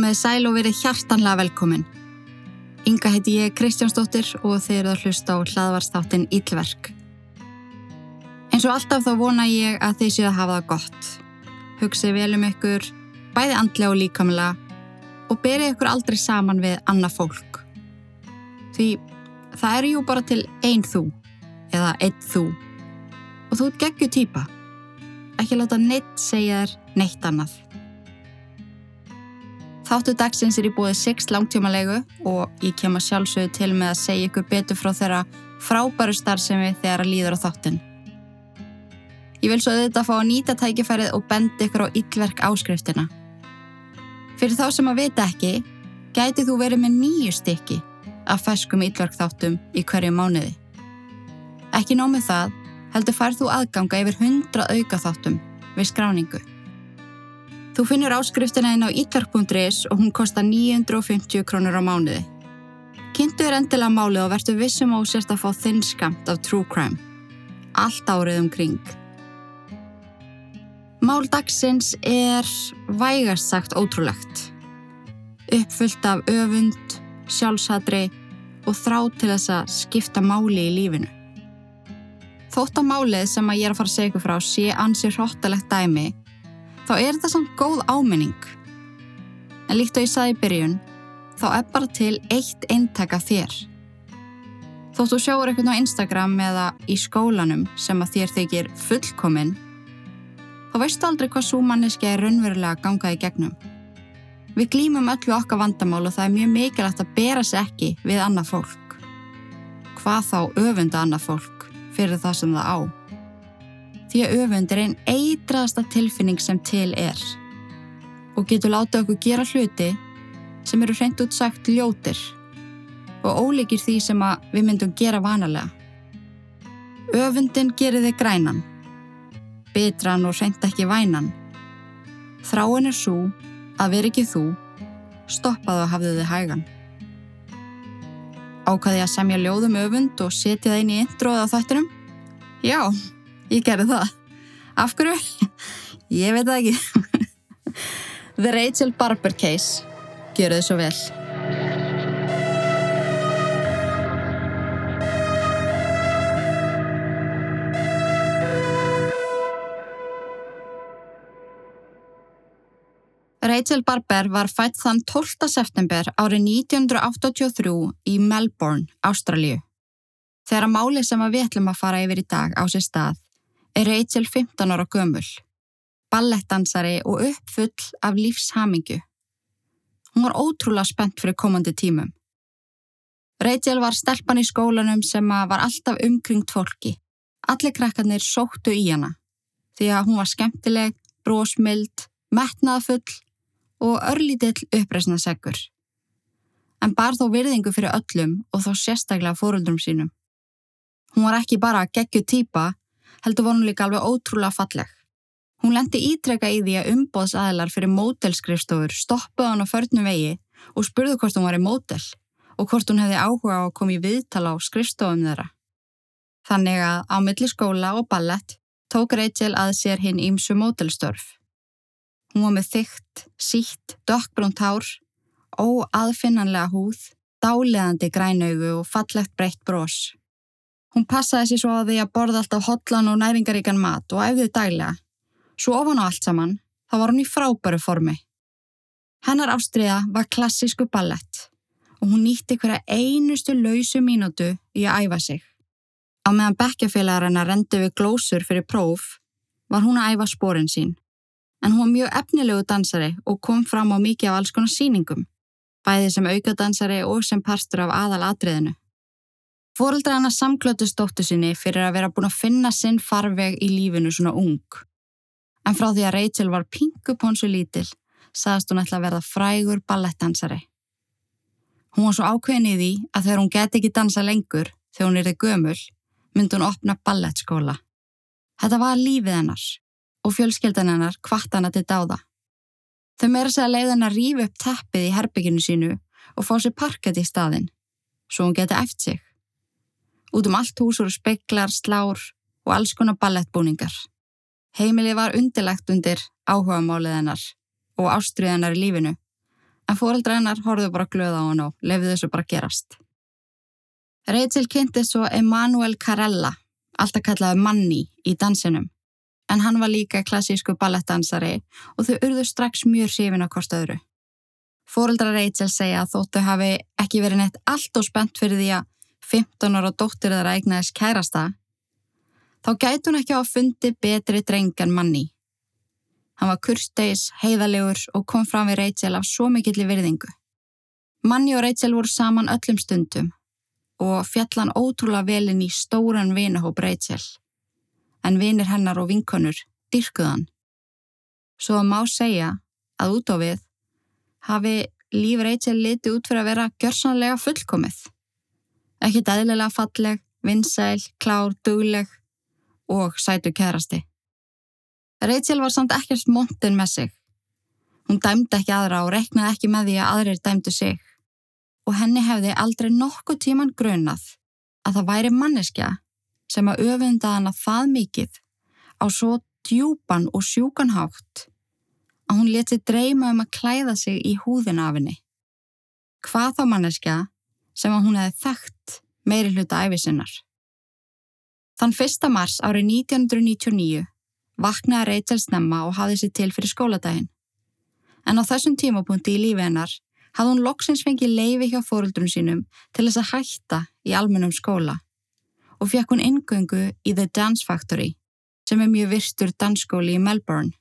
Komiði sæl og verið hjartanlega velkomin. Inga heiti ég Kristjánsdóttir og þeir eru að hlusta á hlaðvarstáttin Íllverk. Eins og alltaf þá vona ég að þeir séu að hafa það gott. Hugsið vel um ykkur, bæði andlega og líkamlega og berið ykkur aldrei saman við annað fólk. Því það eru jú bara til einn þú eða einn þú og þú ert geggju týpa. Ekki láta neitt segja þér neitt annað. Þáttu dagsins er í búið 6 langtímalegu og ég kem að sjálfsögðu til með að segja ykkur betur frá þeirra frábæru starfsemi þegar að líður á þáttin. Ég vil svo auðvitað fá að nýta tækifærið og benda ykkur á yllverk áskriftina. Fyrir þá sem að vita ekki, gæti þú verið með nýju stykki af ferskum yllverk þáttum í hverju mánuði. Ekki nómið það, heldur færð þú aðganga yfir 100 auka þáttum við skráningu. Þú finnur áskriftina inn á itlark.is og hún kostar 950 krónur á mánuði. Kynntu er endilega málið og verður vissum á sérst að fá þinn skamt af true crime. Allt árið um kring. Mál dagsins er vægast sagt ótrúlegt. Uppfullt af öfund, sjálfsadri og þrá til þess að skipta máli í lífinu. Þótt að málið sem að ég er að fara að segja ykkur frá sé ansið hróttalegt dæmi þá er þetta samt góð áminning. En líkt og ég saði í byrjun, þá er bara til eitt eintaka þér. Þótt þú sjáur eitthvað á Instagram eða í skólanum sem að þér þykir fullkominn, þá veistu aldrei hvað svo manneski er raunverulega gangað í gegnum. Við glýmum öllu okkar vandamál og það er mjög mikilvægt að bera sér ekki við annað fólk. Hvað þá öfunda annað fólk fyrir það sem það á því að öfund er einn eitraðasta tilfinning sem til er og getur látið okkur gera hluti sem eru hreint út sagt ljótir og ólíkir því sem við myndum gera vanalega. Öfundin gerir þig grænan, bitran og hreint ekki vænan. Þráin er svo að veri ekki þú, stoppaðu að hafðu þig hægan. Ákvaði að semja ljóðum öfund og setja það inn í introð á þættinum? Já, ég gerði það. Af hverju? Ég veit það ekki. The Rachel Barber Case. Gjör þau svo vel. Rachel Barber var fætt þann 12. september árið 1983 í Melbourne, Ástralju. Þegar að máli sem við ætlum að fara yfir í dag á sér stað er Rachel 15 ára gömul, ballettdansari og uppfull af lífshamingu. Hún var ótrúlega spennt fyrir komandi tímum. Rachel var stelpan í skólanum sem var alltaf umkringt fólki. Allir krakkarnir sóttu í hana því að hún var skemmtileg, brósmild, metnaðafull og örlítill uppreysnasegur. En bar þó virðingu fyrir öllum og þó sérstaklega fóröldrum sínum. Hún var ekki bara geggju týpa heldur var hún líka alveg ótrúlega falleg. Hún lendi ítreka í því að umbóðsæðlar fyrir mótelskrifstofur stoppuð hann á förnum vegi og spurðu hvort hún var í mótel og hvort hún hefði áhuga á að koma í viðtala á skrifstofum þeirra. Þannig að á milli skóla og ballett tók Rachel að sér hinn ímsu mótelstörf. Hún var með þygt, sítt, dökkbrónt hár, óaðfinnanlega húð, dáleðandi grænaugu og fallegt breytt brós. Hún passaði sér svo að því að borða alltaf hotlan og næringaríkan mat og æfðið daglega. Svo ofan á allt saman, þá var hún í frábæru formi. Hennar ástriða var klassísku ballett og hún nýtti hverja einustu lausu mínútu í að æfa sig. Á meðan bekkjafélagar hennar rendi við glósur fyrir próf var hún að æfa spórin sín. En hún var mjög efnilegu dansari og kom fram á mikið af alls konar síningum, bæði sem aukadansari og sem parstur af aðal atriðinu. Fóreldra hann að samklötu stóttu sinni fyrir að vera búin að finna sinn farveg í lífinu svona ung. En frá því að Rachel var pinguponsu lítil, saðast hún ætla að verða frægur ballettdansari. Hún var svo ákveðin í því að þegar hún geti ekki dansa lengur, þegar hún erði gömul, myndi hún opna ballettskóla. Þetta var lífið hennars og fjölskeldan hennar hvart hana til dáða. Þau meira segja leið hennar rífi upp teppið í herbygginu sínu og fá sér parket í staðin, svo hún geti eftir sig. Út um allt hús voru speklar, slár og alls konar ballettbúningar. Heimili var undirlegt undir áhugamálið hennar og ástriðanar í lífinu, en fóreldra hennar horfðu bara glöða á hann og lefði þessu bara gerast. Rachel kynnti svo Emanuel Carella, alltaf kallaði Manni í dansinum, en hann var líka klassísku ballettdansari og þau urðu strax mjög hrifin á hvort öðru. Fóreldra Rachel segja að þóttu hafi ekki verið neitt allt og spennt fyrir því að 15 ára dóttir þeirra eignaðis kærasta, þá gæti hún ekki á að fundi betri dreng en Manni. Hann var kursteis, heiðalegur og kom fram við Rachel af svo mikill í virðingu. Manni og Rachel voru saman öllum stundum og fjallan ótrúlega velin í stóran vinahóp Rachel. En vinir hennar og vinkonur dyrkuðan. Svo að má segja að út á við hafi líf Rachel liti út fyrir að vera gjörsanlega fullkomið. Ekki dæðilega falleg, vinsæl, klár, dugleg og sætu kærasti. Rachel var samt ekkert montin með sig. Hún dæmdi ekki aðra og reknaði ekki með því að aðrir dæmdu sig. Og henni hefði aldrei nokkuð tíman grunað að það væri manneskja sem að öfunda hana það mikið á svo djúpan og sjúkan hátt að hún leti dreyma um að klæða sig í húðina af henni. Hvað þá manneskja sem að hún hefði þekkt meiri hluta æfisinnar. Þann 1. mars árið 1999 vaknaði Rachel snemma og hafði sér til fyrir skóladaginn. En á þessum tímapunkti í lífi hennar hafði hún loksins fengið leifi hjá fóruldrum sínum til þess að hætta í almennum skóla og fekk hún ingöngu í The Dance Factory sem er mjög virstur dansskóli í Melbourne.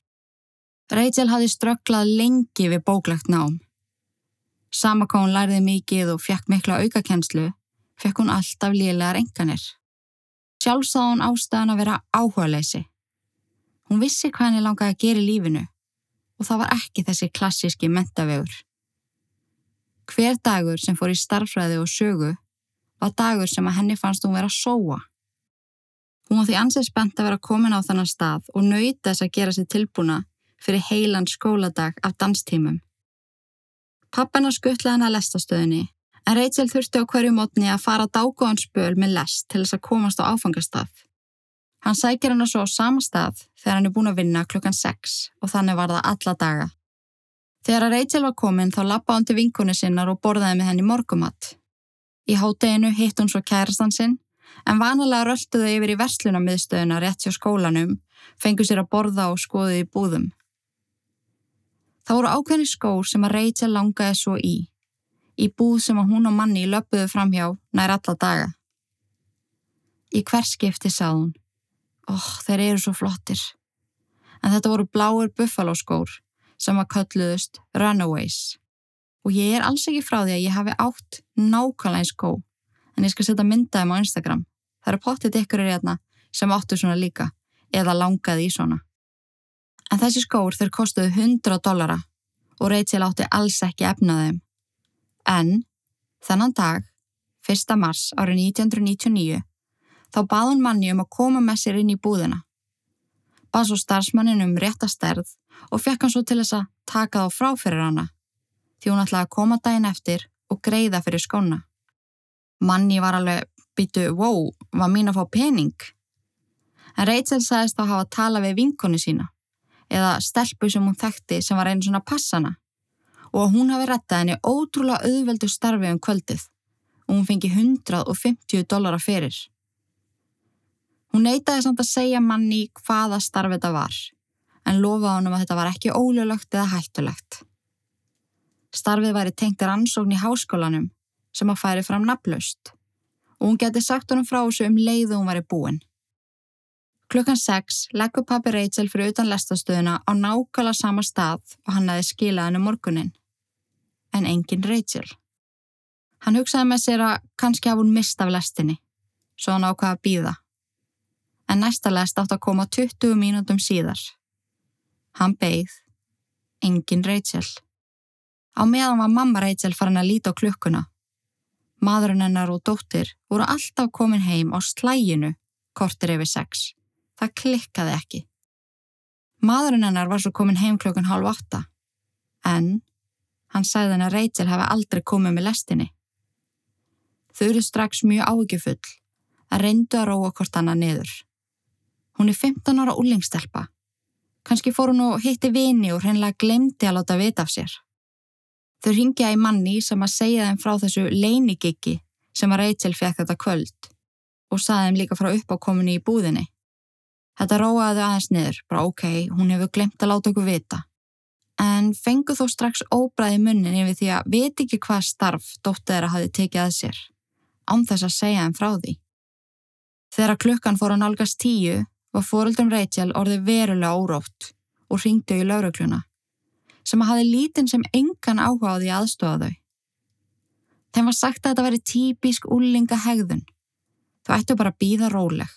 Rachel hafði strögglað lengi við bóklagt nám. Sama hvað hún lærði mikið og fekk mikla aukakenslu, fekk hún alltaf liðlegar enganir. Sjálf sá hún ástæðan að vera áhuga leysi Hún vissi hvað henni langaði að gera í lífinu og það var ekki þessi klassíski mentavegur. Hver dagur sem fór í starfræði og sögu var dagur sem að henni fannst hún vera að sóa. Hún var því ansið spennt að vera komin á þannan stað og nöyta þess að gera sér tilbúna fyrir heilan skóladag af danstímum. Pappana skuttlaði hann að lestastöðinni en Rachel þurfti á hverju mótni að fara dágóðanspöl með lest til þess að komast á áfangastað. Hann sækir hann svo á sama stað þegar hann er búin að vinna klukkan 6 og þannig var það alla daga. Þegar að Rachel var komin þá lappa hann til vinkunni sinnar og borðaði með henni morgumatt. Í hátteginu hitt hún svo kærastan sinn en vanalega rölduðu yfir í verslunamiðstöðuna rétt hjá skólanum, fengu sér að borða og skoðu í búðum. Það voru ákveðni skór sem að Rachel langaði svo í, í búð sem að hún og manni löpuðu fram hjá nær alla daga. Í hverskipti sað hún oh, þeir eru svo flottir. En þetta voru bláir buffalo skór sem að kölluðust Runaways. Og ég er alls ekki frá því að ég hafi átt nákvæmlega eins skó, en ég skal setja myndaðum á Instagram. Það eru pottit ykkur er hérna sem áttu svona líka, eða langaði í svona. En þessi skór þeir kostuðu 100 dollara og Rachel átti alls ekki efnaðum. En þennan dag, 1. mars árið 1999, þá bað hún manni um að koma með sér inn í búðina. Bað svo starfsmannin um réttasterð og fekk hann svo til þess að taka þá frá fyrir hana, því hún ætlaði að koma daginn eftir og greiða fyrir skóna. Manni var alveg, býtu, wow, var mín að fá pening? En Rachel sagðist þá hafa tala við vinkonni sína, eða stelpu sem hún þekkti sem var einu svona passana, og hún hafi rettað henni ótrúlega auðveldu starfi um kvöldið og hún fengi 150 dólara fyrir. Hún neytaði samt að segja manni hvaða starf þetta var, en lofaði honum að þetta var ekki ólulögt eða hættulegt. Starfið væri tengt rannsókn í háskólanum sem að færi fram nafnlaust og hún geti sagt honum frá þessu um leiðu hún væri búin. Klukkan 6 leggur pappi Rachel fyrir utan lestastöðuna á nákvæmlega sama stað og hann aði skilað hennu morgunin. En engin Rachel. Hann hugsaði með sér að kannski hafa hún mist af lestinni, svo hann ákvaði að býða en næsta lest átt að koma 20 mínútum síðar. Hann beigð, engin Rachel. Á meðan var mamma Rachel farin að líta á klukkuna. Madurinn hennar og dóttir voru alltaf komin heim á slæginu kortir yfir sex. Það klikkaði ekki. Madurinn hennar var svo komin heim klukkan hálf åtta. En hann sagði henni að Rachel hefði aldrei komið með lestinni. Þau eru strax mjög ágjufull að reyndu að róa hvort annað niður. Hún er 15 ára úrlengstelpa. Kanski fór hún og hitti vini og hreinlega glemdi að láta vita af sér. Þau ringja í manni sem að segja þeim frá þessu leinigiggi sem að Rachel fekk þetta kvöld og saði þeim líka frá uppákominni í búðinni. Þetta róaði aðeins niður, bara ok, hún hefur glemt að láta okkur vita. En fengu þó strax óbræði munnin yfir því að veit ekki hvað starf dóttið þeirra hafi tekið að sér, án þess að segja þeim frá því. Þegar klukkan fór að nálgast tíu var fóröldum Rachel orðið verulega órótt og ringdu í laurugluna sem að hafi lítinn sem engan áhugaði aðstofa þau. Þeim var sagt að þetta veri típisk úllinga hegðun. Þau ættu bara að býða róleg.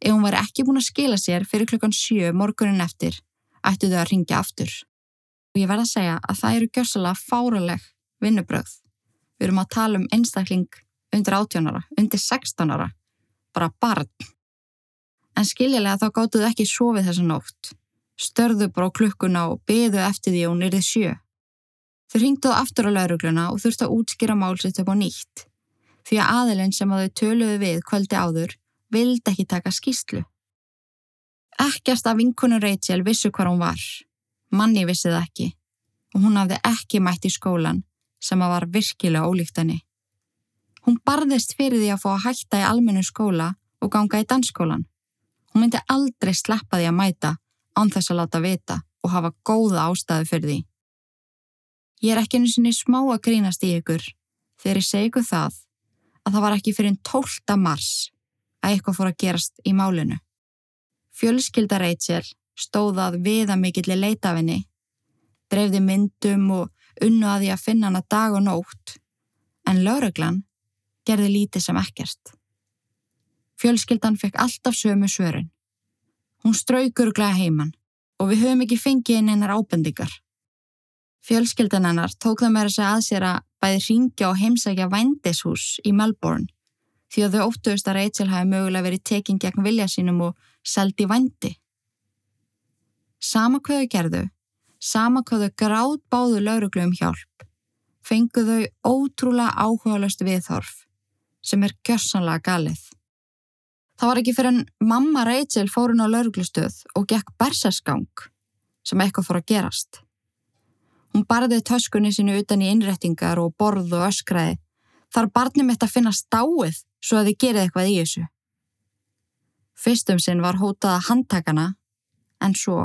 Ef hún var ekki búin að skila sér fyrir klukkan sjö morgunin eftir, ættu þau að ringja aftur. Og ég verða að segja að það eru gjössalega fáraleg vinnubröð. Við erum að tala um einstakling undir 18 ára, undir 16 ára, bara barn. En skiljilega þá gáttuðu ekki sofið þessa nótt störðu bara á klukkuna og beðu eftir því hún erði sjö. Þau ringduðu aftur á laurugluna og þurftu að útskýra málsitt upp á nýtt, því að aðilinn sem að þau töluðu við kvöldi áður vildi ekki taka skýslu. Ekkert af vinkunum Rachel vissu hvað hún var. Manni vissi það ekki og hún hafði ekki mætt í skólan sem að var virkilega ólíkt henni. Hún barðist fyrir því að fá að hætta í almennu skóla og ganga í dansskólan. Hún myndi aldrei sleppa því að mæta án þess að láta vita og hafa góða ástæðu fyrir því. Ég er ekki einu sinni smá að grínast í ykkur þegar ég segi ykkur það að það var ekki fyrir en 12. mars að eitthvað fór að gerast í málinu. Fjölskylda Rachel stóðað viða mikill í leitafinni, dreifði myndum og unnu að því að finna hana dag og nótt, en lauruglan gerði lítið sem ekkert. Fjölskyldan fekk alltaf sömu svörun. Hún straukur glæða heimann og við höfum ekki fengið inn einar ábendingar. Fjölskyldan hennar tók það meira sig að sér að bæði ringja og heimsækja vændishús í Melbourne því að þau óttuðust að Rachel hafi mögulega verið tekinn gegn vilja sínum og seldi vændi. Sama hvað þau gerðu, sama hvað þau gráð báðu lauruglu um hjálp, fenguðu þau ótrúlega áhugaðlust viðhorf sem er gjörsanlega galið. Það var ekki fyrir en mamma Rachel fór hún á lauruglustöð og gekk bersasgang sem eitthvað fór að gerast. Hún barði töskunni sínu utan í innrettingar og borð og öskraði. Þar barnið mitt að finna stáið svo að þið gerði eitthvað í þessu. Fyrstum sinn var hótaða handtakana en svo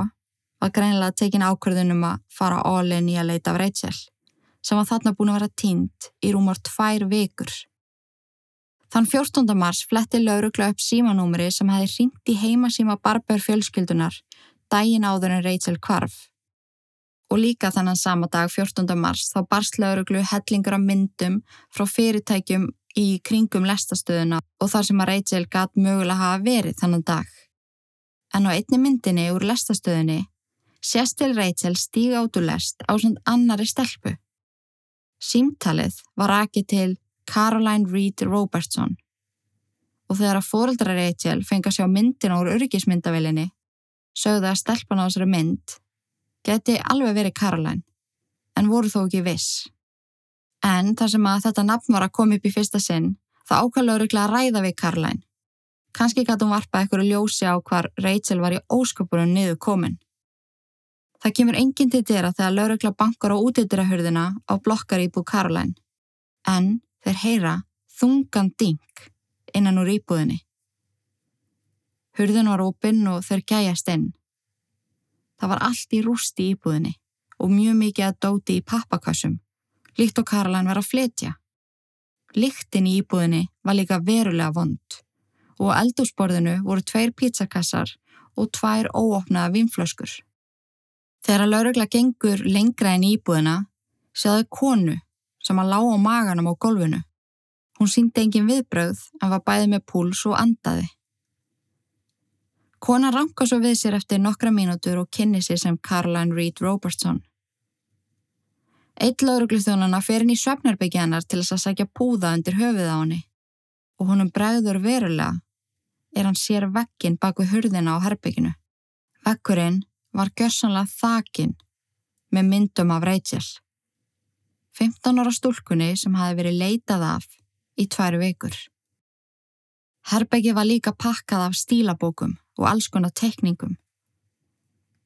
var greinilega tekin ákvörðunum að fara all-in í að leita af Rachel sem var þarna búin að vera tínt í rúmar tvær vikur. Þann 14. mars fletti laurugla upp símanúmeri sem hefði ringt í heimasíma Barber fjölskyldunar daginn áður en Rachel kvarf. Og líka þannan sama dag 14. mars þá barst lauruglu hellingur af myndum frá fyrirtækjum í kringum lestastöðuna og þar sem að Rachel gatt mögulega hafa verið þannan dag. En á einni myndinni úr lestastöðinni sést til Rachel stíga át úr lest á svont annari stelpu. Símtalið var rakið til Caroline Reed Robertson og þegar að fóreldra Rachel fengi að sjá myndina úr örgismyndavelinni sögðu að stelpan á þessari mynd geti alveg verið Caroline en voru þó ekki viss. En þar sem að þetta nafn var að koma upp í fyrsta sinn þá ákvæmlega öruglega að ræða við Caroline. Kanski gæti hún varpa eitthvað ljósi á hvar Rachel var í ósköpunum niður komin. Það kemur enginn til dýra þegar laurugla bankar á útýttirahörðina á blokkar íbú Caroline. En þeir heyra þungan ding innan úr íbúðinni. Hurðin var opinn og þeir gæjast inn. Það var allt í rústi í íbúðinni og mjög mikið að dóti í pappakassum, líkt og Karlan var að fletja. Líktin í íbúðinni var líka verulega vond og á eldúsborðinu voru tveir pizzakassar og tvær óopnaða vimflöskur. Þegar að laurugla gengur lengra en íbúðina, séðu konu sem að lág á maganum á golfinu. Hún síndi engin viðbröð en var bæði með púls og andaði. Kona ranka svo við sér eftir nokkra mínútur og kynni sér sem Caroline Reed Robertson. Eitt laurugluþjónuna fer inn í söfnarbyggjanar til þess að sækja púða undir höfuð á henni og honum bregður verulega er hann sér vekkin bak við hurðina á herbygginu. Vekkurinn var gjörsanlega þakin með myndum af Rachel. 15 ára stúlkunni sem hafi verið leitað af í tvær vikur. Herbeggi var líka pakkað af stílabókum og alls konar tekningum.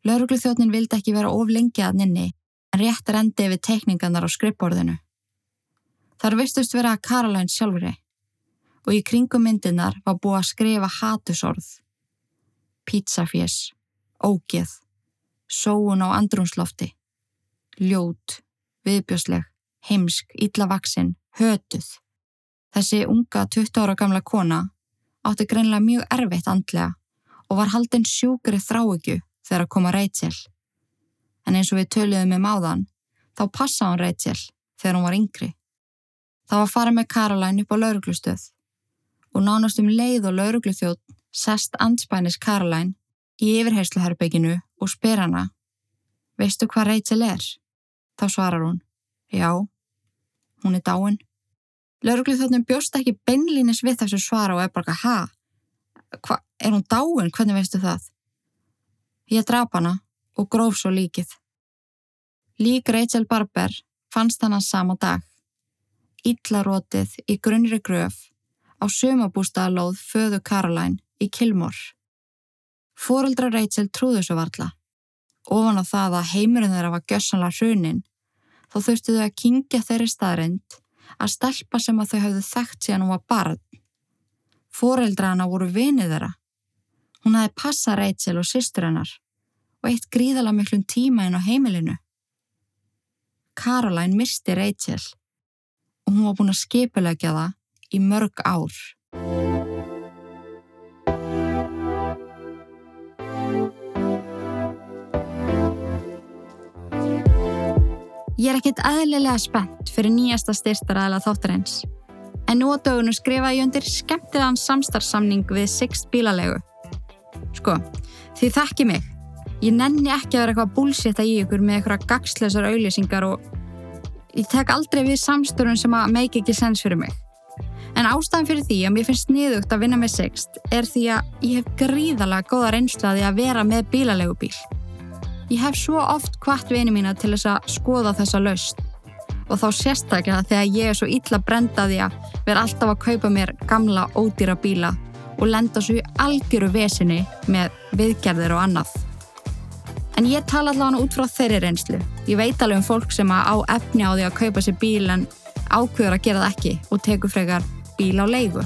Laurugluþjóðnin vildi ekki vera of lengi að nynni en rétt rendi við teikningarnar á skrippborðinu. Þar vistust vera að Caroline sjálfri og í kringum myndinar var búið að skrifa hatusorð. Pizzafjess, ógeð, sóun á andrumslofti, ljót, viðbjörsleg, heimsk, illavaksinn, hötuð. Þessi unga 20 ára gamla kona átti greinlega mjög erfitt andlega og var haldinn sjúkri þráegju þegar að koma Rachel. En eins og við töluðum um áðan, þá passaði hann Rachel þegar hún var yngri. Það var farið með Caroline upp á lauruglustöð og nánast um leið og laurugluþjótt sest anspænis Caroline í yfirhersluherbygginu og spyr hana Veistu hvað Rachel er? Þá svarar hún Já, hún er dáin. Laurugluþjóttum bjóst ekki beinlínis við þessu svara og er bara ha? Hva, er hún dáin? Hvernig veistu það? Ég draf hana og gróf svo líkið. Lík Rachel Barber fannst hann að sama dag Íllarótið í grunnri gröf á sömabústaðalóð föðu Caroline í Kilmore. Fóreldra Rachel trúðu svo varla. Ofan á það að heimurinn þeirra var gössanlega hrunin, þá þurftu þau að kingja þeirri staðrind að stelpa sem að þau hafðu þekkt síðan hún var barn. Fóreldra hana voru vinið þeirra. Hún hafi passað Rachel og sýstur hennar og eitt gríðala miklum tíma inn á heimilinu. Caroline misti Rachel og hún var búin að skipulegja það í mörg ár. Ég er ekkit aðlilega spennt fyrir nýjasta styrstaræðila þáttarins. En nú á dögunum skrifa ég undir skemmtilegan samstarfsamning við Sixt bílalegu. Sko, því þekki mig. Ég nenni ekki að vera eitthvað búlsitta í ykkur með eitthvað gagslösar auðlýsingar og ég tek aldrei við samstörun sem að make ekki sens fyrir mig. En ástæðan fyrir því að mér finnst niðugt að vinna með Sixt er því að ég hef gríðalega góða reynslaði að vera með bílalegu bíl. Ég hef svo oft hvart vini mína til þess að skoða þessa laust og þá sérstaklega þegar ég er svo illa brendaði að vera alltaf að kaupa mér gamla ódýra bíla og lenda svo í algjöru vesinu með viðgerðir og annað. En ég tala allavega út frá þeirri reynslu. Ég veit alveg um fólk sem á efni á því að kaupa sér bíl en ákveður að gera það ekki og tekur frekar bíl á leigu.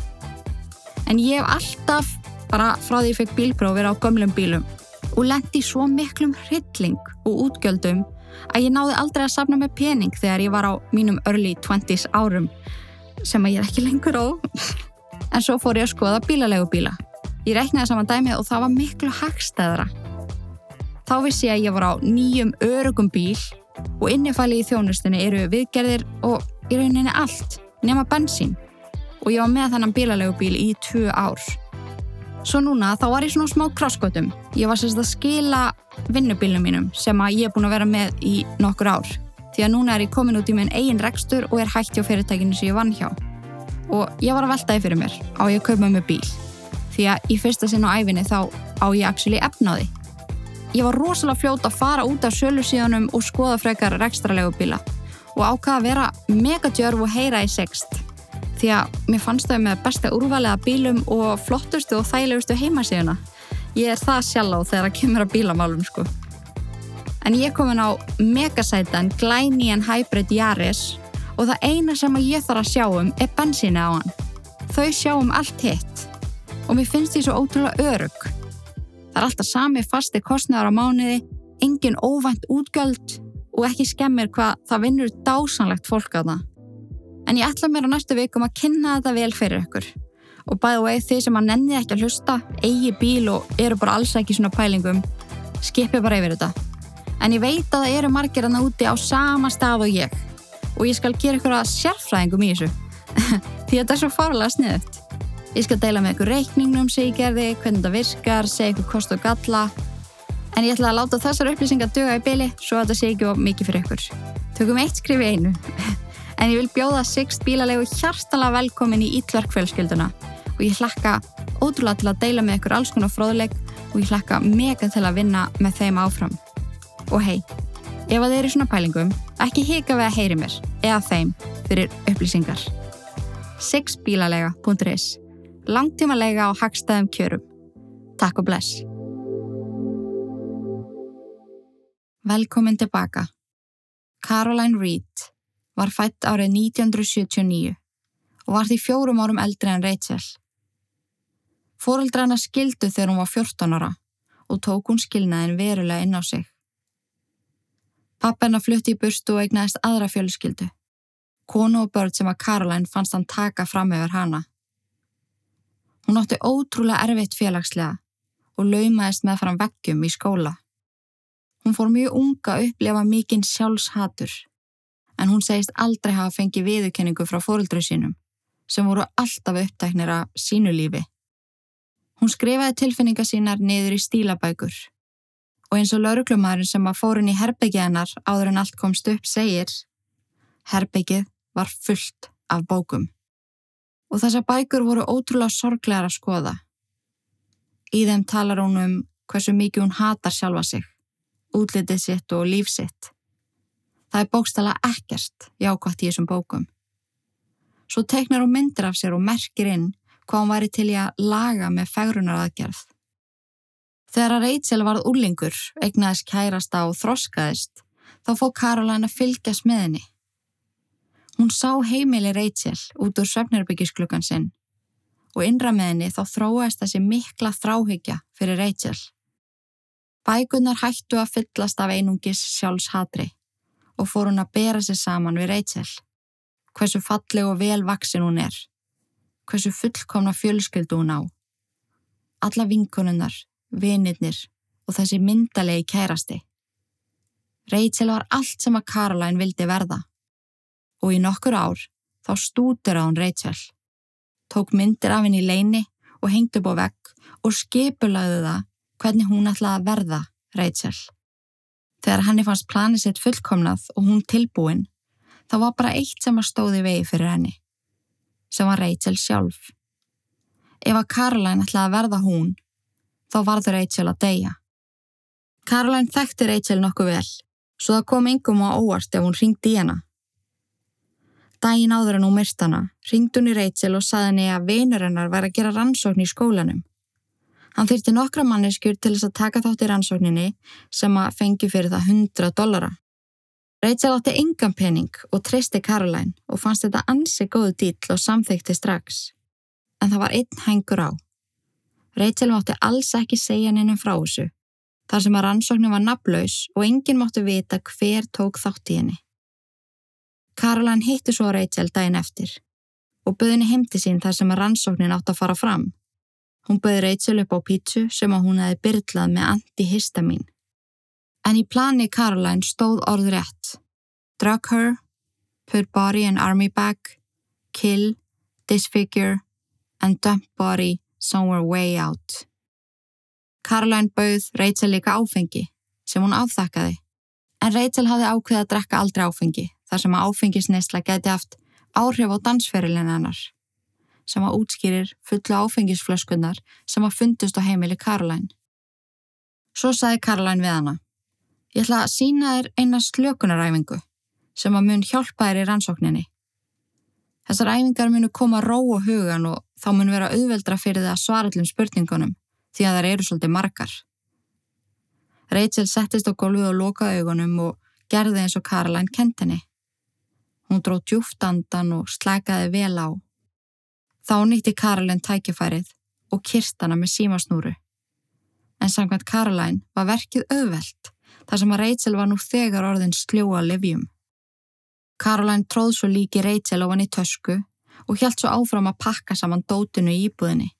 En ég hef alltaf, bara frá því ég fekk bílprófið á gömlum bílum og lendi svo miklum hrylling og útgjöldum að ég náði aldrei að safna með pening þegar ég var á mínum early 20s árum sem að ég er ekki lengur á. En svo fór ég að skoða bílalegu bíla. Ég reiknaði saman dæmið og það var miklu hagstæðra Þá vissi ég að ég var á nýjum örugum bíl og innifæli í þjónustinni eru viðgerðir og í rauninni allt nema bensín og ég var með þannan bílalegu bíl í tvö ár. Svo núna þá var ég svona smá krosskvötum. Ég var sérst að skila vinnubílnum mínum sem að ég er búin að vera með í nokkur ár. Því að núna er ég komin út í minn eigin rekstur og er hægt hjá fyrirtækinu sem ég vann hjá. Og ég var að veltaði fyrir mér á ég að kaupa með bíl. Því að í fyrsta sinn á æfinni þá á ég actually efnaði Ég var rosalega fljót að fara út af sölusíðanum og skoða frekar rekstralegu bíla og ákvaða að vera megadjörf og heyra í sext því að mér fannst þau með besta úrvalega bílum og flottustu og þægilegustu heimasíðuna. Ég er það sjálf á þegar það kemur að bílamálum sko. En ég kom inn á megasætan Glænían Hybrid Yaris og það eina sem ég þarf að sjá um er bensíni á hann. Þau sjá um allt hitt og mér finnst því svo ótrúlega örug. Það er alltaf sami fasti kostnæðar á mánuði, engin óvænt útgjöld og ekki skemmir hvað það vinnur dásanlegt fólk á það. En ég ætla mér á næstu vikum að kynna þetta vel fyrir ykkur. Og bæða veið því sem að nenni ekki að hlusta, eigi bíl og eru bara alls ekki svona pælingum, skipi bara yfir þetta. En ég veit að það eru margir að náti á sama stað og ég. Og ég skal gera ykkur að sérfræðingum í þessu. því þetta er svo farlega sniðut. Ég skal deila með ykkur reikningnum sem ég gerði, hvernig þetta virkar, segja ykkur kost og galla. En ég ætla að láta þessar upplýsingar döga í byli svo að þetta sé ekki of mikið fyrir ykkur. Tökum eitt skrif í einu. En ég vil bjóða Sixt bílalegu hjartalega velkomin í Ítlarkfjölskylduna og ég hlakka ótrúlega til að deila með ykkur alls konar fróðuleik og ég hlakka mega til að vinna með þeim áfram. Og hei, ef að þeir eru svona pælingum, ekki hika við að heyri mér eða þeim fyrir upplýsingar. Sixbílalega.is langtímalega á hagstæðum kjörum. Takk og bless. Velkomin tilbaka. Caroline Reed var fætt árið 1979 og var því fjórum árum eldri en Rachel. Fóreldra hana skildu þegar hún var 14 ára og tók hún skilnaðin verulega inn á sig. Pappa hennar flutti í burstu og eignaðist aðra fjölskyldu. Konu og börn sem var Caroline fannst hann taka fram yfir hana. Hún átti ótrúlega erfitt félagslega og laumaðist með fram veggjum í skóla. Hún fór mjög unga að upplefa mikinn sjálfshatur en hún segist aldrei hafa fengið viðurkenningu frá fóröldru sínum sem voru alltaf upptæknir af sínu lífi. Hún skrifaði tilfinninga sínar niður í stílabækur og eins og lauruglumærin sem að fórun í herbyggið hennar áður en allt komst upp segir Herbyggið var fullt af bókum. Og þessar bækur voru ótrúlega sorglegar að skoða. Í þeim talar hún um hversu mikið hún hatar sjálfa sig, útlitið sitt og líf sitt. Það er bókstala ekkert jákvæmt í þessum bókum. Svo teiknar hún myndir af sér og merkir inn hvað hún væri til í að laga með fegrunaraðgerð. Þegar að Rachel varð úrlingur, eignaðist kærasta og þroskaðist, þá fóð Caroline að fylgjast með henni. Hún sá heimili Rachel út úr söfnirbyggisklukkan sinn og innra með henni þá þróaðist þessi mikla þráhyggja fyrir Rachel. Bækunar hættu að fyllast af einungis sjálfshatri og fór hún að bera sig saman við Rachel. Hversu falleg og velvaksin hún er. Hversu fullkomna fjölskyldu hún á. Alla vinkonunnar, vinirnir og þessi myndalegi kærasti. Rachel var allt sem að Caroline vildi verða. Og í nokkur ár þá stútur á hún Rachel. Tók myndir af henni í leini og hengd upp á vegg og skipulaði það hvernig hún ætlaði að verða Rachel. Þegar henni fannst planið sitt fullkomnað og hún tilbúin, þá var bara eitt sem að stóði vegi fyrir henni, sem var Rachel sjálf. Ef að Caroline ætlaði að verða hún, þá varður Rachel að deyja. Caroline þekkti Rachel nokkuð vel, svo það kom yngum á óvart ef hún ringdi í hana. Dægin áður en hún myrst hana, ringdi hún í Rachel og saði henni að vinur hennar væri að gera rannsókn í skólanum. Hann þyrti nokkra manneskjur til þess að taka þátt í rannsókninni sem að fengi fyrir það 100 dollara. Rachel átti engan pening og treysti Caroline og fannst þetta ansi góðu dýll og samþykti strax. En það var einn hengur á. Rachel mátti alls ekki segja nefnum frá þessu, þar sem að rannsóknin var naflaus og enginn mátti vita hver tók þátt í henni. Caroline hitti svo Rachel daginn eftir og böðinni heimti sín þar sem að rannsóknin átt að fara fram. Hún bauði Rachel upp á pítsu sem að hún hefði byrlað með antihistamin. En í plani Caroline stóð orð rétt. Drug her, put body in army bag, kill, disfigure and dump body somewhere way out. Caroline bauð Rachel líka áfengi sem hún afþakkaði. En Rachel hafði ákveðið að drekka aldrei áfengi þar sem að áfengisnesla geti haft áhrif á dansferilin hennar sem að útskýrir fullu áfengisflöskunnar sem að fundust á heimili Caroline. Svo sagði Caroline við hana, ég ætla að sína þér eina slökunaræfingu sem að mun hjálpa þér í rannsókninni. Þessar æfingar munu koma ró og hugan og þá mun vera auðveldra fyrir það að svara allum spurningunum því að það eru svolítið margar. Rachel settist á gólfið og lokaði augunum og gerði eins og Caroline kent henni. Hún dró djúftandan og slækaði vel á Þá nýtti Karolin tækifærið og kirstana með símasnúru. En samkvæmt Caroline var verkið auðvelt þar sem að Rachel var nú þegar orðin sljóa livjum. Caroline tróð svo líki Rachel ofan í tösku og hjælt svo áfram að pakka saman dótinu í íbúðinni.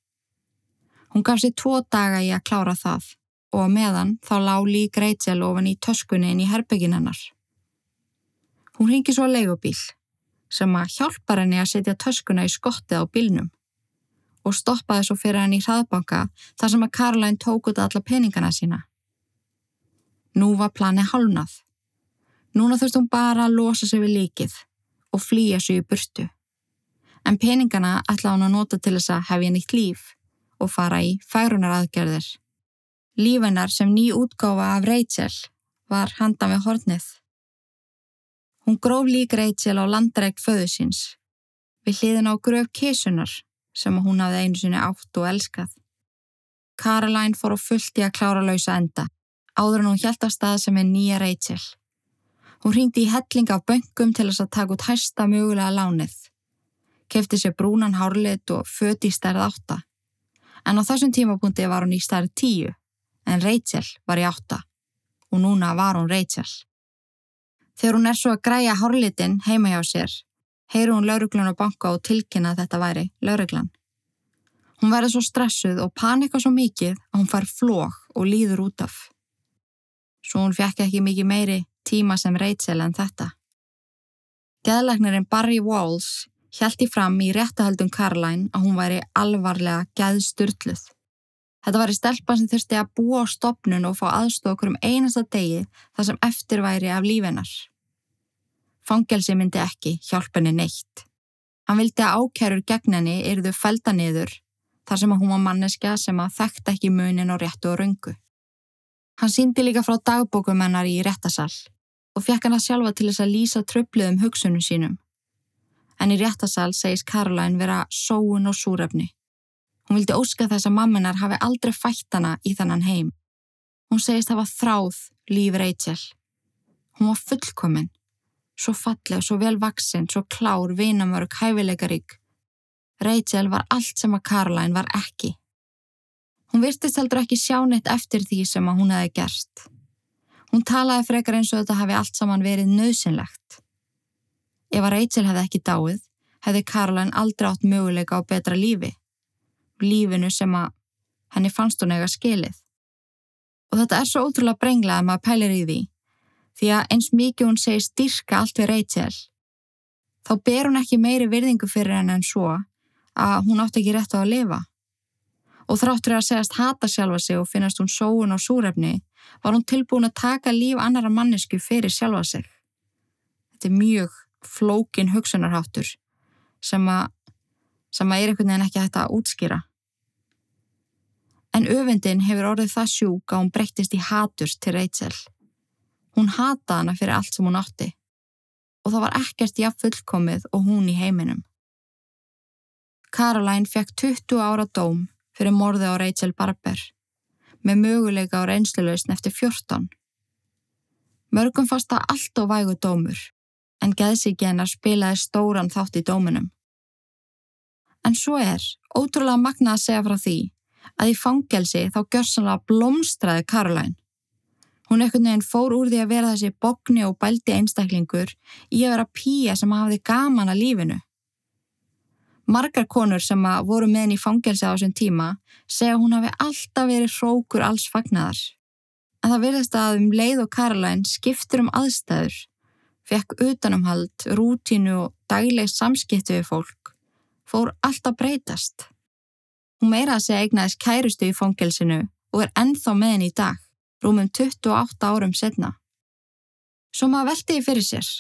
Hún gaf sér tvo daga í að klára það og meðan þá lág lík Rachel ofan í töskunni inn í herbyggin hennar. Hún ringi svo að leigubíl sem að hjálpar henni að setja töskuna í skottið á bílnum og stoppaði svo fyrir henni í hraðbanka þar sem að Caroline tók út alla peningana sína. Nú var planið hálnað. Núna þurfti hún bara að losa sig við líkið og flýja sig í burtu. En peningana ætlaði hún að nota til þess að hefja nýtt líf og fara í færunar aðgerðir. Lífennar sem ný útgáfa af Rachel var handan við hornið. Hún gróf lík Rachel á landrækt föðu síns, við hliðin á gröf kísunar sem hún hafði einu sinni átt og elskað. Caroline fór á fullt í að klára lausa enda, áður en hún hjælt af stað sem er nýja Rachel. Hún ringdi í helling af böngum til þess að taka út hæsta mögulega lánið. Kefti sér brúnan hárlit og föti í stærð átta. En á þessum tímapunkti var hún í stærð tíu, en Rachel var í átta. Og núna var hún Rachel. Þegar hún er svo að græja hárlitin heima hjá sér, heyru hún lauruglan á banka og tilkynna að þetta væri lauruglan. Hún verður svo stressuð og panika svo mikið að hún fær flók og líður út af. Svo hún fekk ekki mikið meiri tíma sem Rachel en þetta. Geðlagnarinn Barry Walls hjælti fram í réttahaldum Caroline að hún væri alvarlega geðsturtluð. Þetta var í stelpa sem þurfti að búa á stopnun og fá aðstokur um einasta degi þar sem eftir væri af lífennar. Fangelsi myndi ekki hjálpenni neitt. Hann vildi að ákærur gegn henni yrðu felda niður þar sem að hún var manneskja sem að þekkt ekki munin á réttu og röngu. Hann síndi líka frá dagbókumennar í réttasall og fekk hann að sjálfa til þess að lýsa tröfluðum hugsunum sínum. En í réttasall segist Caroline vera sóun og súrefni. Hún vildi óska þess að mamminar hafi aldrei fætt hana í þannan heim. Hún segist hafa þráð líf Rachel. Hún var fullkominn, svo falleg, svo velvaksinn, svo klár, vinamörg, hæfileikarík Rachel var allt sem að Caroline var ekki. Hún virtist heldur ekki sjá neitt eftir því sem að hún hefði gerst. Hún talaði frekar eins og þetta hefði allt saman verið nöðsynlegt. Ef að Rachel hefði ekki dáið, hefði Caroline aldrei átt möguleika á betra lífi. Lífinu sem að henni fannst hún eiga skilið. Og þetta er svo ótrúlega brenglega að maður pælir í því, því að eins mikið hún segir styrka allt við Rachel, þá ber hún ekki meiri virðingu fyrir henn en svo að hún átti ekki rétt á að lifa. Og þráttur að segjast hata sjálfa sig og finnast hún sóun á súrefni var hún tilbúin að taka líf annara mannesku fyrir sjálfa sig. Þetta er mjög flókin hugsunarháttur sem að, sem að er einhvern veginn ekki hægt að útskýra. En öfundin hefur orðið það sjúk að hún breyttist í haturs til Rachel. Hún hata hana fyrir allt sem hún átti og það var ekkert jafn fullkomið og hún í heiminum. Caroline fekk 20 ára dóm fyrir morði á Rachel Barber með möguleika á reynslulausn eftir 14. Mörgum fasta allt og vægu dómur en geðsíkjenar spilaði stóran þátt í dóminum. En svo er ótrúlega magna að segja frá því að í fangelsi þá gjörsanlega blómstraði Caroline. Hún ekkert neginn fór úr því að vera þessi bogni og bældi einstaklingur í að vera pýja sem hafiði gaman að lífinu. Margar konur sem voru með henni í fangelsi á þessum tíma segja hún hafi alltaf verið hrókur alls fagnar. En það verðist að um leið og Caroline skiptur um aðstæður, fekk utanumhald, rútínu og dagleg samskiptu við fólk, fór alltaf breytast. Hún meira að segja eignaðis kærustu í fangelsinu og er ennþá með henni í dag, rúmum 28 árum setna. Svo maður veldi í fyrir sér.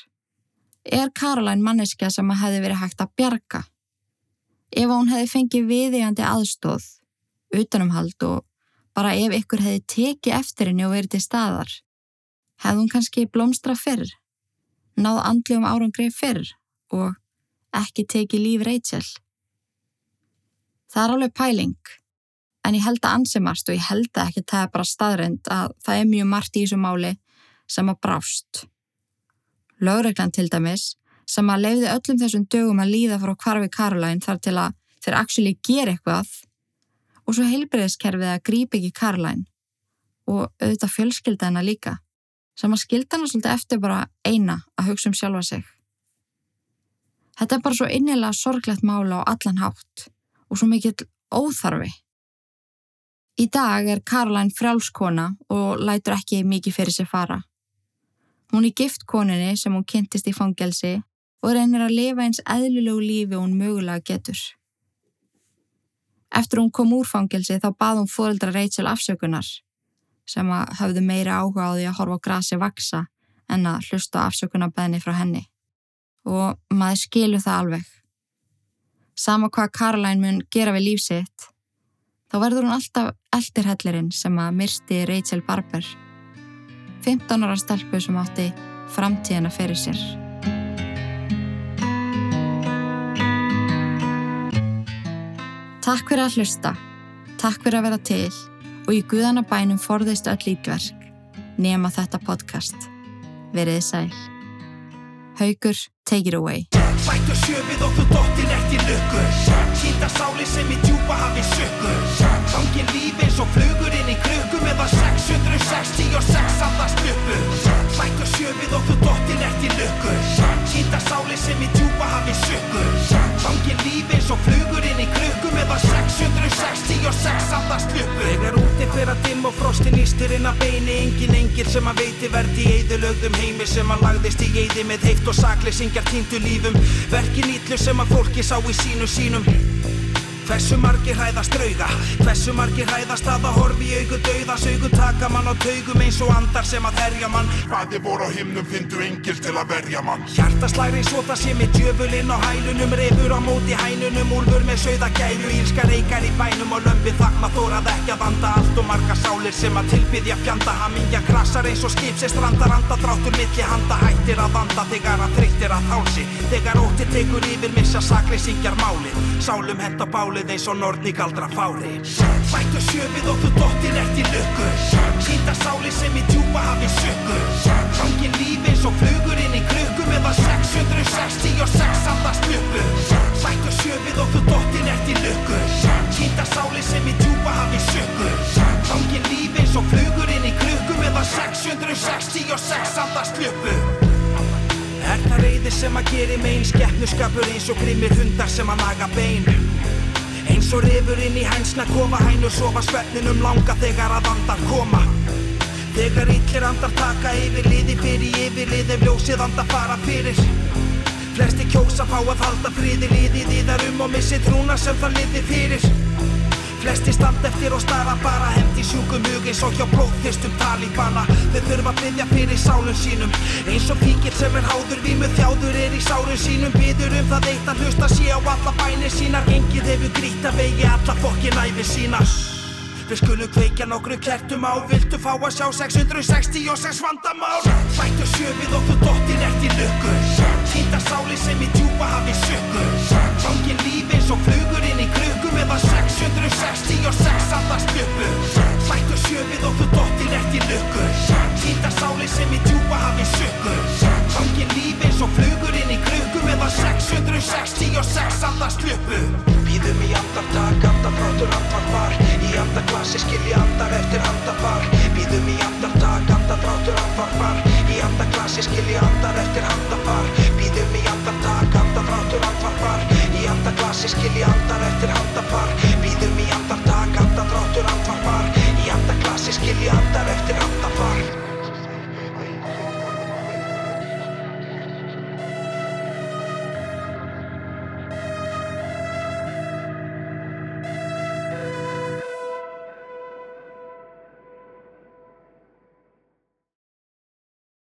Er Caroline manneska sem að hefði verið hægt að bjarga? ef hún hefði fengið viðígandi aðstóð, utanumhald og bara ef ykkur hefði tekið eftir henni og verið til staðar, hefði hún kannski blómstra fyrr, náð andljum árangreif fyrr og ekki tekið líf Rachel. Það er alveg pæling, en ég held að ansimast og ég held að ekki það er bara staðrind að það er mjög margt í þessu máli sem að brást. Lögreglan til dæmis sem að leiði öllum þessum dögum að líða frá kvarfi Caroline þar til að þeir actually gera eitthvað og svo heilbreyðiskerfið að grípa ekki Caroline og auðvitað fjölskylda hennar líka sem að skilda hennar svolítið eftir bara eina að hugsa um sjálfa sig. Þetta er bara svo innilega sorglegt mála á allan hátt og svo mikill óþarfi. Í dag er Caroline frjálskona og lætur ekki mikið fyrir sig fara. Hún er gift koninni sem hún kynntist í fangelsi og reynir að lifa eins eðlulegu lífi hún mögulega getur. Eftir hún kom úr fangelsi þá bað hún fóreldra Rachel afsökunar sem að hafðu meira áhuga á því að horfa grasi vaksa en að hlusta afsökunarbeðni frá henni. Og maður skilu það alveg. Sama hvað Caroline mun gera við lífsitt, þá verður hún alltaf eldirhellirinn sem að myrsti Rachel Barber. 15 ára stelpu sem átti framtíðina fyrir sér. Takk fyrir að hlusta, takk fyrir að vera til og í Guðanabænum forðist öll ítverk nema þetta podcast. Veriði sæl. Haugur, take it away. Bættu sjöfið og þú dottir eftir lukku. Týnda sáli sem í djúpa hafi sökku Gangin lífi eins og flugur inn í krukku meðan 666 andast luppu Bættu sjöfið og þú dottir eftir lukku. Týnda sáli sem í djúpa hafi sökku Gangin lífi eins og flugur inn í krukku meðan 666 andast luppu Þegar úti fyrir að dimm og frostin ístir inn að beini. Engin engil sem að veiti verði í eðulögðum heimi sem að lagðist í eði með heift og sakleysingjar týndu lífum. Verkin ítlu sem að fólki sá í sínu sínum Hversu margir hræðast drauga? Hversu margir hræðast að að horfi í augu dauðas augu taka mann á taugum eins og andar sem að herja mann. Hvaði voru á himnum fyndu engil til að verja mann. Hjartaslæri svo það sé með djöfulinn á hælunum Refur á móti hænunum, úlfur með sögða gæru Ílska reykar í bænum og lömpi þakma þórað ekki að vanda Allt og marga sálir sem að tilbyðja fjanda. Hamingja krassar eins og skip sem strandar Anda dráttur milli handa hættir að vanda Þegar að þreyttir að hálsi. Þegar ótti tekur yfir missa sakleysingjar máli Sálum henda bálið eins og nortni galdra fári. Bættu sjöfið og Eins og rifur inn í hænsna kofa hænur sofa svefninum langa þegar að andar koma. Þegar illir andar taka yfir liði fyrir yfirlið ef ljósið andar fara fyrir. Flesti kjósa fá að halda friði liðið í þar um og missi trúna sem það liði fyrir Flesti stand eftir og stara bara hendi sjúkum hug eins og hjá blóðþyrstum talíbana Þau þurfa að byggja fyrir sálum sínum. Eins og píkill sem er háður vímu þjáður er í sálum sínum. Byður um það eitt að hlusta sé á alla bænir sínar. Gengið hefur grýtt að vegi alla fokkin æfi sína Við skulum kveikja nokkru kertum á Viltu fá að sjá 666 vandamál? Bættu sjöfið og þú dottir eftir lukku. Týnda sáli sem í djúpa hafi sökku Gangin lífi eins og flugur inn í krukku meðan 666 andast luppu Bættu sjöfið og þú dottir eftir lukku. Hýta sáli sem í djúpa hafi sökku Hangi líf eins og flugur inn í klukku Meðan 666 andast klukku Býðum í andartak, andafrátur, andarbar Í andarklassi skilji andar eftir andafar Býðum í andartak, andafrátur, andarbar Í andarklassi skilji andar eftir andafar Býðum í andartak, andafrátur, andarbar Í andarklassi skilji andar eftir andafar andadráttur andvarpar Í andaglasi skilji andar eftir andafar.